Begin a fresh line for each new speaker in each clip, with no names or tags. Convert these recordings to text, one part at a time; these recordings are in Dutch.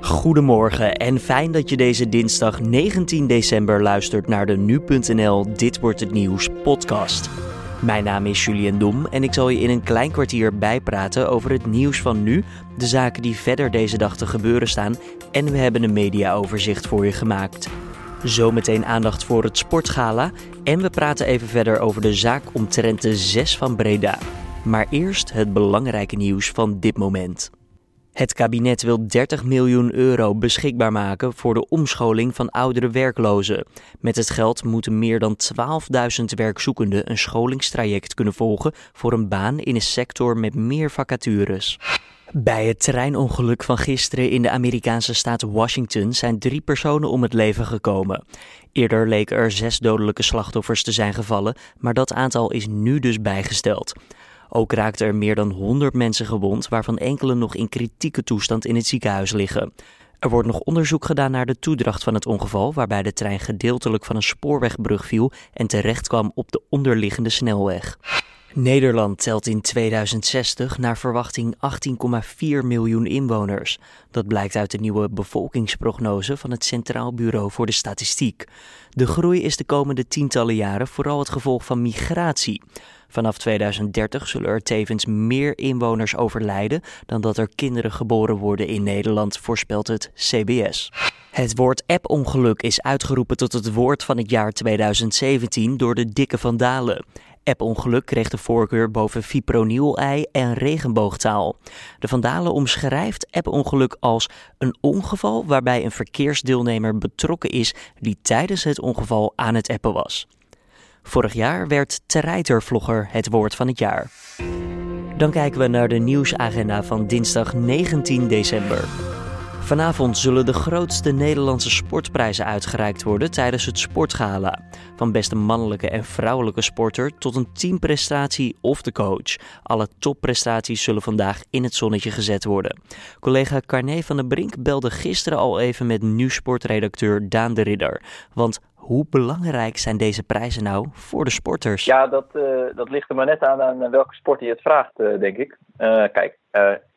Goedemorgen en fijn dat je deze dinsdag 19 december luistert naar de nu.nl Dit wordt het nieuws podcast. Mijn naam is Julian Dom en ik zal je in een klein kwartier bijpraten over het nieuws van nu, de zaken die verder deze dag te gebeuren staan en we hebben een mediaoverzicht voor je gemaakt. Zometeen aandacht voor het sportgala en we praten even verder over de zaak omtrent de 6 van Breda. Maar eerst het belangrijke nieuws van dit moment. Het kabinet wil 30 miljoen euro beschikbaar maken voor de omscholing van oudere werklozen. Met het geld moeten meer dan 12.000 werkzoekenden een scholingstraject kunnen volgen voor een baan in een sector met meer vacatures. Bij het treinongeluk van gisteren in de Amerikaanse staat Washington zijn drie personen om het leven gekomen. Eerder leken er zes dodelijke slachtoffers te zijn gevallen, maar dat aantal is nu dus bijgesteld. Ook raakten er meer dan 100 mensen gewond, waarvan enkele nog in kritieke toestand in het ziekenhuis liggen. Er wordt nog onderzoek gedaan naar de toedracht van het ongeval, waarbij de trein gedeeltelijk van een spoorwegbrug viel en terecht kwam op de onderliggende snelweg. Nederland telt in 2060 naar verwachting 18,4 miljoen inwoners. Dat blijkt uit de nieuwe bevolkingsprognose van het Centraal Bureau voor de Statistiek. De groei is de komende tientallen jaren vooral het gevolg van migratie. Vanaf 2030 zullen er tevens meer inwoners overlijden dan dat er kinderen geboren worden in Nederland, voorspelt het CBS. Het woord app-ongeluk is uitgeroepen tot het woord van het jaar 2017 door de dikke vandalen. App-ongeluk kreeg de voorkeur boven fipronil-ei en regenboogtaal. De Vandalen omschrijft app-ongeluk als een ongeval waarbij een verkeersdeelnemer betrokken is die tijdens het ongeval aan het appen was. Vorig jaar werd treitervlogger het woord van het jaar. Dan kijken we naar de nieuwsagenda van dinsdag 19 december. Vanavond zullen de grootste Nederlandse sportprijzen uitgereikt worden tijdens het Sportgala. Van beste mannelijke en vrouwelijke sporter tot een teamprestatie of de coach. Alle topprestaties zullen vandaag in het zonnetje gezet worden. Collega Carné van den Brink belde gisteren al even met nieuwsportredacteur Daan de Ridder. Want hoe belangrijk zijn deze prijzen nou voor de sporters?
Ja, dat, uh, dat ligt er maar net aan aan welke sport je het vraagt, uh, denk ik. Uh, kijk,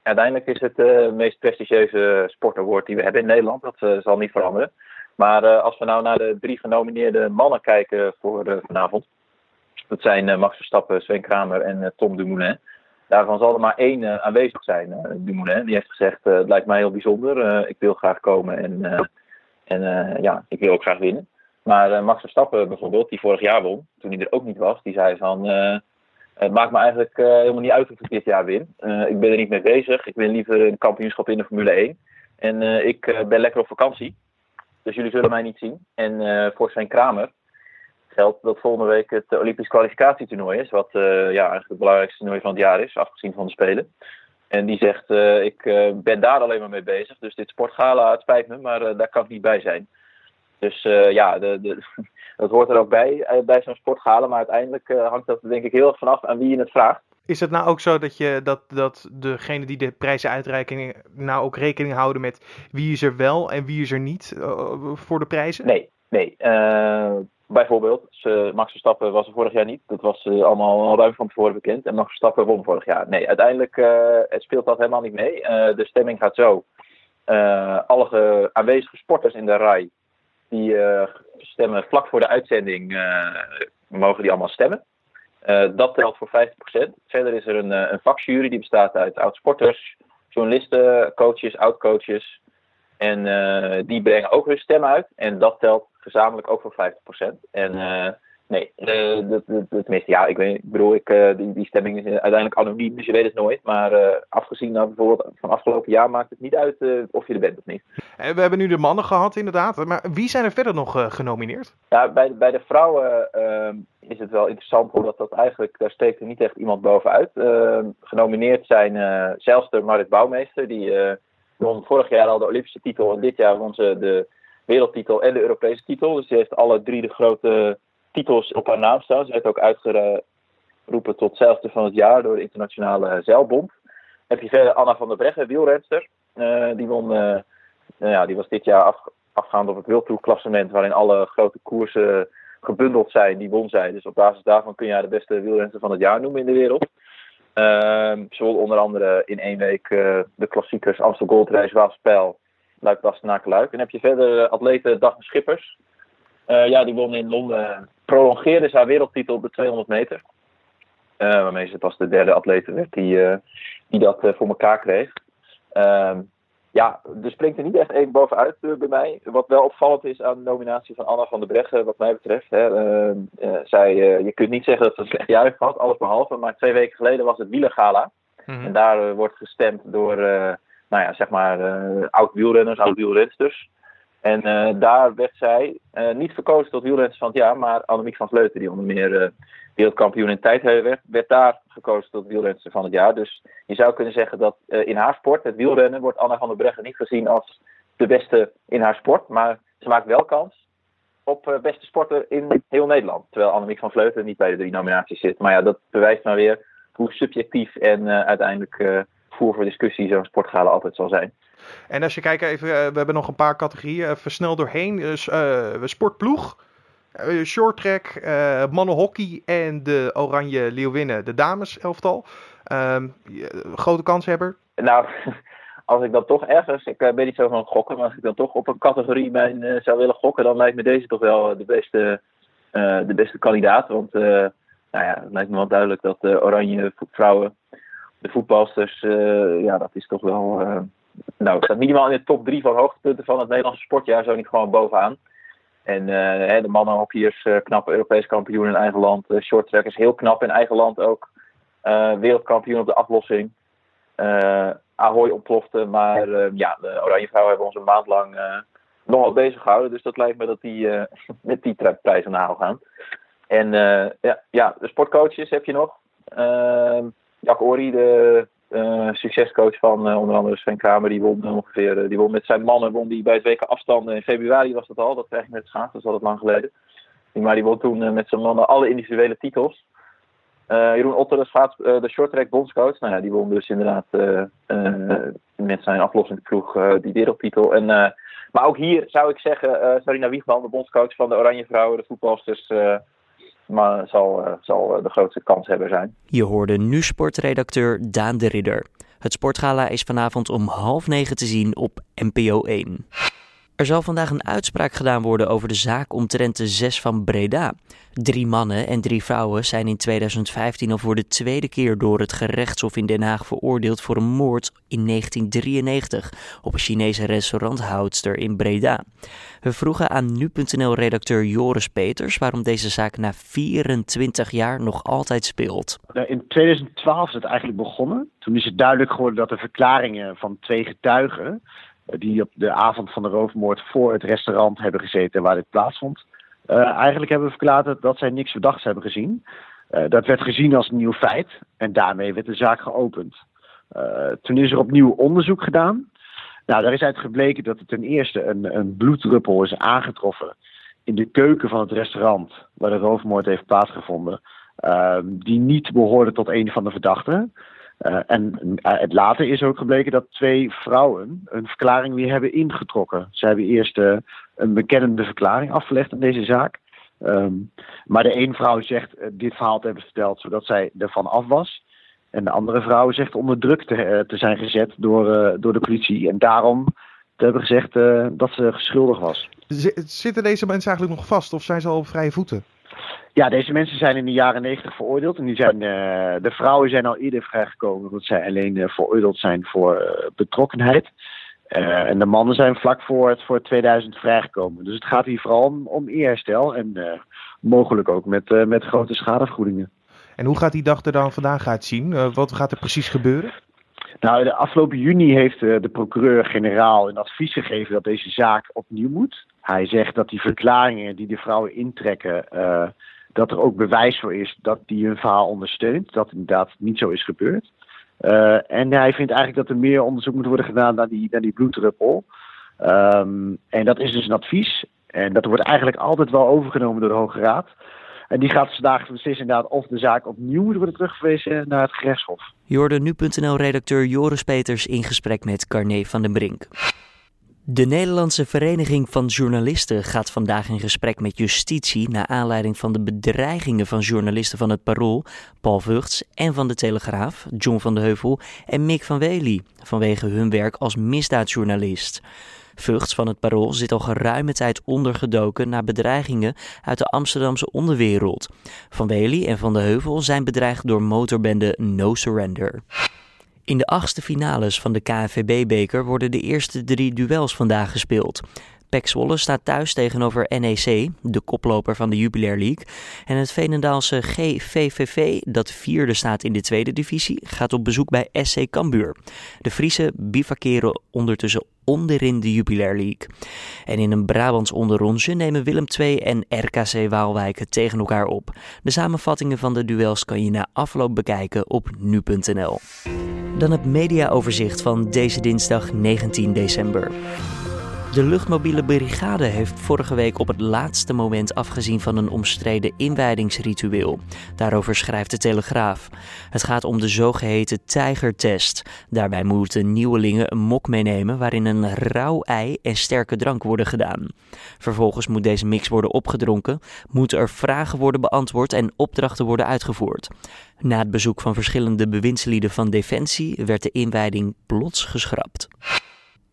uiteindelijk is het de meest prestigieuze sportaward die we hebben in Nederland. Dat zal niet veranderen. Maar als we nou naar de drie genomineerde mannen kijken voor vanavond. Dat zijn Max Verstappen, Sven Kramer en Tom Dumoulin. Daarvan zal er maar één aanwezig zijn, Dumoulin. Die heeft gezegd, het lijkt mij heel bijzonder. ik wil graag komen en, en ja, ik wil ook graag winnen. Maar Max Verstappen bijvoorbeeld, die vorig jaar won, toen hij er ook niet was, die zei van... Het maakt me eigenlijk uh, helemaal niet uit of ik dit jaar win. ik ben er niet mee bezig. Ik win liever een kampioenschap in de Formule 1. En ik ben lekker op vakantie. Dus jullie zullen mij niet zien. En voor zijn Kramer geldt dat volgende week het Olympisch kwalificatietoernooi is. Wat ja, eigenlijk het belangrijkste toernooi van het jaar is, afgezien van de Spelen. En die zegt, ik ben daar alleen maar mee bezig. Dus dit sportgala, het spijt me, maar daar kan ik niet bij zijn. Dus uh, ja, de, de, dat hoort er ook bij, uh, bij zo'n sportgala. Maar uiteindelijk uh, hangt dat denk ik heel erg vanaf aan wie je het vraagt.
Is het nou ook zo dat, je, dat, dat degene die de prijzen uitreiken nou ook rekening houden met wie is er wel en wie is er niet voor de prijzen?
Nee, nee. bijvoorbeeld, Max Verstappen was er vorig jaar niet. Dat was allemaal al ruim van tevoren bekend. En Max Verstappen won vorig jaar. Nee, uiteindelijk speelt dat helemaal niet mee. de stemming gaat zo. alle aanwezige sporters in de rij die uh, stemmen vlak voor de uitzending, uh, mogen die allemaal stemmen. Uh, dat telt voor 50%. Verder is er een, een vakjury die bestaat uit oud-sporters, journalisten, coaches, oud-coaches. En die brengen ook hun stem uit. En dat telt gezamenlijk ook voor 50%. En Nee, tenminste, ja, ik, weet, ik bedoel, ik, uh, die, die stemming is uiteindelijk anoniem, dus je weet het nooit. Maar uh, afgezien nou, bijvoorbeeld van afgelopen jaar maakt het niet uit uh, of je er bent of niet.
We hebben nu de mannen gehad, inderdaad. Maar wie zijn er verder nog genomineerd?
Ja, bij, bij de vrouwen ehm, is het wel interessant, omdat dat eigenlijk, daar steekt er niet echt iemand bovenuit. Ehm, genomineerd zijn zelfs de Marit Bouwmeester, die won vorig jaar al de Olympische titel. En dit jaar won ze de wereldtitel en de Europese titel. Dus die heeft alle drie de grote titels op haar naam staan. Ze werd ook uitgeroepen tot zeilster van het jaar door de Internationale Zeilbond. Heb je verder Anna van der Breggen, wielrenster. Uh, die, won, uh, nou ja, die was dit jaar af, afgaand op het wildtoerklassement waarin alle grote koersen gebundeld zijn. Die won zij. Dus op basis daarvan kun je haar de beste wielrenster van het jaar noemen in de wereld. Uh, ze won onder andere in één week uh, de klassiekers Amstel Gold Race, Waalspijl Luik, Bastenaken, Luik. En heb je verder atlete Daphne Schippers. ja, die won in Londen, prolongeerde haar wereldtitel op de 200 meter. waarmee ze pas de derde atlete werd die, die dat voor elkaar kreeg. Ehm, ja, er springt er niet echt één bovenuit bij mij. Wat wel opvallend is aan de nominatie van Anna van der Breggen, wat mij betreft. Hè, uh, zij, je kunt niet zeggen dat ze een slecht juich had, alles behalve. Maar twee weken geleden was het wielergala. Mm En daar wordt gestemd door, nou ja, zeg maar, oud wielrenners, oud wielrensters. En daar werd zij niet verkozen tot wielrenster van het jaar, maar Annemiek van Vleuten, die onder meer wereldkampioen in tijdrijden werd, werd daar gekozen tot wielrenster van het jaar. Dus je zou kunnen zeggen dat in haar sport, het wielrennen, wordt Anna van der Breggen niet gezien als de beste in haar sport. Maar ze maakt wel kans op beste sporter in heel Nederland. Terwijl Annemiek van Vleuten niet bij de drie nominaties zit. Maar ja, dat bewijst maar weer hoe subjectief en uiteindelijk voer voor discussie zo'n sportgala altijd zal zijn.
En als je kijkt even, we hebben nog een paar categorieën. Even snel doorheen. sportploeg. Uh, short track, uh, mannenhockey en de Oranje Leeuwinnen, de dames elftal. Uh, grote kanshebber?
Nou, als ik dan toch ergens, ik ben niet zo van gokken, maar als ik dan toch op een categorie mijn, zou willen gokken, dan lijkt me deze toch wel de beste, de beste kandidaat. Want nou ja, het lijkt me wel duidelijk dat de Oranje vrouwen, de voetbalsters, ja, dat is toch wel. Nou, staat minimaal in de top drie van hoogtepunten van het Nederlandse sportjaar, zo niet gewoon bovenaan. En uh, de mannenhockeyers, uh, knap Europees kampioen in eigen land. Uh, shorttrackers heel knap in eigen land ook. wereldkampioen op de aflossing. Ahoy ontplofte, maar ja, de Oranje Vrouwen hebben ons een maand lang nogal bezig gehouden. Dus dat lijkt me dat die met die prijs aan de gaan. En ja, ja, de sportcoaches heb je nog. Jack Ori, de succescoach van uh, onder andere Sven Kramer, die won ongeveer, uh, die won met zijn mannen won die bij het WK afstanden in februari was dat al, dat krijg ik met schaatsen, dat is al lang geleden. Maar die won toen met zijn mannen alle individuele titels. Jeroen Otter, de, schaats, de shorttrack bondscoach, nou ja, die won dus inderdaad met zijn aflossingsploeg die wereldtitel. En, maar ook hier zou ik zeggen, Sarina Wiegman, de bondscoach van de Oranje Vrouwen, de voetbalsters maar zal, uh, zal de grootste kans hebben zijn.
Je hoorde nu sportredacteur Daan de Ridder. Het sportgala is vanavond om half negen te zien op NPO 1. Er zal vandaag een uitspraak gedaan worden over de zaak omtrent de zes van Breda. Drie mannen en drie vrouwen zijn in 2015 al voor de tweede keer door het gerechtshof in Den Haag veroordeeld voor een moord in 1993 op een Chinese restauranthoudster in Breda. We vroegen aan nu.nl-redacteur Joris Peters waarom deze zaak na 24 jaar nog altijd speelt.
Nou, in 2012 is het eigenlijk begonnen. Toen is het duidelijk geworden dat de verklaringen van twee getuigen die op de avond van de roofmoord voor het restaurant hebben gezeten waar dit plaatsvond. Uh, eigenlijk hebben we verklaard dat zij niks verdachts hebben gezien. Uh, dat werd gezien als een nieuw feit en daarmee werd de zaak geopend. Toen is er opnieuw onderzoek gedaan. Nou, daar is uit gebleken dat er ten eerste een, een bloeddruppel is aangetroffen in de keuken van het restaurant waar de roofmoord heeft plaatsgevonden, die niet behoorde tot een van de verdachten. Uh, en uh, het later is ook gebleken dat twee vrouwen een verklaring weer hebben ingetrokken. Ze hebben eerst uh, een bekennende verklaring afgelegd in deze zaak. Um, maar de een vrouw zegt dit verhaal te hebben verteld zodat zij ervan af was. En de andere vrouw zegt onder druk te, te zijn gezet door, door de politie. En daarom te hebben gezegd dat ze schuldig was.
zitten deze mensen eigenlijk nog vast of zijn ze al op vrije voeten?
Ja, deze mensen zijn in de jaren negentig veroordeeld. En die zijn, uh, de vrouwen zijn al eerder vrijgekomen omdat zij alleen uh, veroordeeld zijn voor uh, betrokkenheid. en de mannen zijn vlak voor, het, voor 2000 vrijgekomen. Dus het gaat hier vooral om, om eerherstel en mogelijk ook met, met grote schadevergoedingen.
En hoe gaat die dag er dan vandaag uitzien? wat gaat er precies gebeuren?
Nou, de afgelopen juni heeft de procureur-generaal een advies gegeven dat deze zaak opnieuw moet. Hij zegt dat die verklaringen die de vrouwen intrekken, uh, dat er ook bewijs voor is dat die hun verhaal ondersteunt. Dat inderdaad niet zo is gebeurd. Uh, en hij vindt eigenlijk dat er meer onderzoek moet worden gedaan naar die, naar die bloeddruppel. Um, en dat is dus een advies. En dat wordt eigenlijk altijd wel overgenomen door de Hoge Raad. En die gaat vandaag beslissen inderdaad of de zaak opnieuw moet worden teruggewezen naar het gerechtshof.
Je hoorde nu.nl-redacteur Joris Peters in gesprek met Carne van den Brink. De Nederlandse Vereniging van Journalisten gaat vandaag in gesprek met justitie naar aanleiding van de bedreigingen van journalisten van het Parool, Paul Vugts en van de Telegraaf, John van de Heuvel en Mick van Wely, vanwege hun werk als misdaadjournalist. Vugts van het Parool zit al geruime tijd ondergedoken na bedreigingen uit de Amsterdamse onderwereld. Van Wely en Van de Heuvel zijn bedreigd door motorbende No Surrender. In de achtste finales van de KNVB-beker worden de eerste drie duels vandaag gespeeld. PEC Zwolle staat thuis tegenover NEC, de koploper van de Jubilair League. En het Veenendaalse GVVV, dat vierde staat in de tweede divisie, gaat op bezoek bij SC Cambuur. De Friese bivakeren ondertussen onderin de Jubilair League. En in een Brabants onderrondje nemen Willem II en RKC Waalwijk het tegen elkaar op. De samenvattingen van de duels kan je na afloop bekijken op nu.nl. Dan het mediaoverzicht van deze dinsdag 19 december. De luchtmobiele brigade heeft vorige week op het laatste moment afgezien van een omstreden inwijdingsritueel. Daarover schrijft de Telegraaf. Het gaat om de zogeheten tijgertest. Daarbij moeten nieuwelingen een mok meenemen waarin een rauw ei en sterke drank worden gedaan. Vervolgens moet deze mix worden opgedronken, moeten er vragen worden beantwoord en opdrachten worden uitgevoerd. Na het bezoek van verschillende bewindslieden van Defensie werd de inwijding plots geschrapt.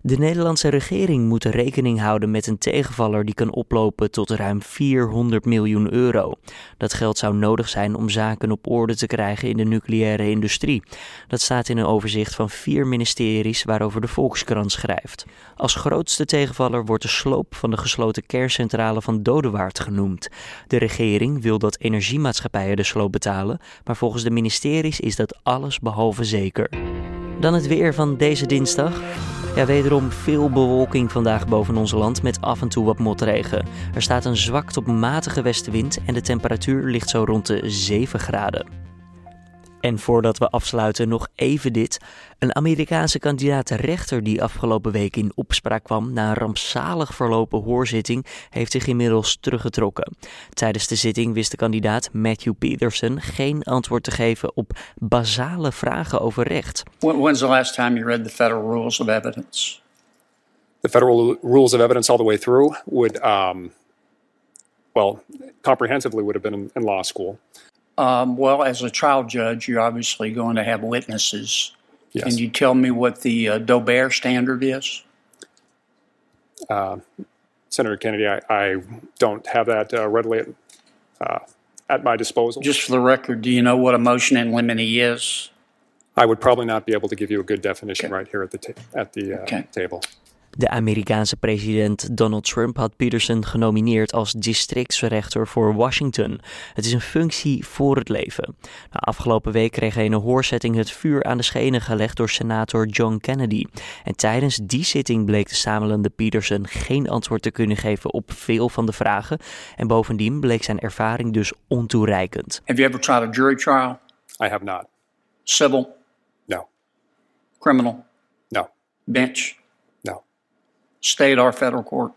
De Nederlandse regering moet rekening houden met een tegenvaller die kan oplopen tot ruim 400 miljoen euro. Dat geld zou nodig zijn om zaken op orde te krijgen in de nucleaire industrie. Dat staat in een overzicht van vier ministeries waarover de Volkskrant schrijft. Als grootste tegenvaller wordt de sloop van de gesloten kerncentrale van Dodewaard genoemd. De regering wil dat energiemaatschappijen de sloop betalen, maar volgens de ministeries is dat alles behalve zeker. Dan het weer van deze dinsdag. Ja, wederom veel bewolking vandaag boven ons land met af en toe wat motregen. Er staat een zwak tot matige westenwind en de temperatuur ligt zo rond de 7 graden. En voordat we afsluiten nog even dit. Een Amerikaanse kandidaat rechter die afgelopen week in opspraak kwam na een rampzalig verlopen hoorzitting heeft zich inmiddels teruggetrokken. Tijdens de zitting wist de kandidaat Matthew Peterson geen antwoord te geven op basale vragen over recht.
When's the last time you read the federal rules of evidence?
The federal rules of evidence all the way through would, um, well, comprehensively would have been in, in law school.
Um, well, as a trial judge, you're obviously going to have witnesses.
Yes.
Can you tell me what the uh, Dober standard is?
Uh, Senator Kennedy, I, I don't have that uh, readily at, uh, at my disposal.
Just for the record, do you know what a motion in limine is?
I would probably not be able to give you a good definition
Okay.
right here at the ta- at the uh,
Okay.
table.
De Amerikaanse president Donald Trump had Peterson genomineerd als districtsrechter voor Washington. Het is een functie voor het leven. Afgelopen week kreeg hij in een hoorzetting het vuur aan de schenen gelegd door senator John Kennedy. En tijdens die zitting bleek de samenlende Peterson geen antwoord te kunnen geven op veel van de vragen. En bovendien bleek zijn ervaring dus ontoereikend.
Have you ever tried a jury trial?
I have not.
Civil?
No.
Criminal?
No.
Bench? State or federal court?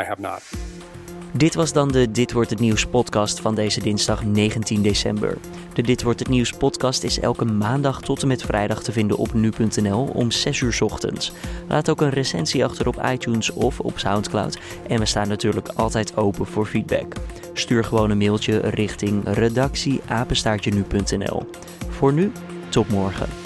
I have not.
Dit was dan de Dit wordt het nieuws podcast van deze dinsdag 19 december. De Dit wordt het nieuws podcast is elke maandag tot en met vrijdag te vinden op nu.nl om 6 uur 's ochtends. Laat ook een recensie achter op iTunes of op SoundCloud en we staan natuurlijk altijd open voor feedback. Stuur gewoon een mailtje richting redactie apenstaartje nu.nl. Voor nu, tot morgen.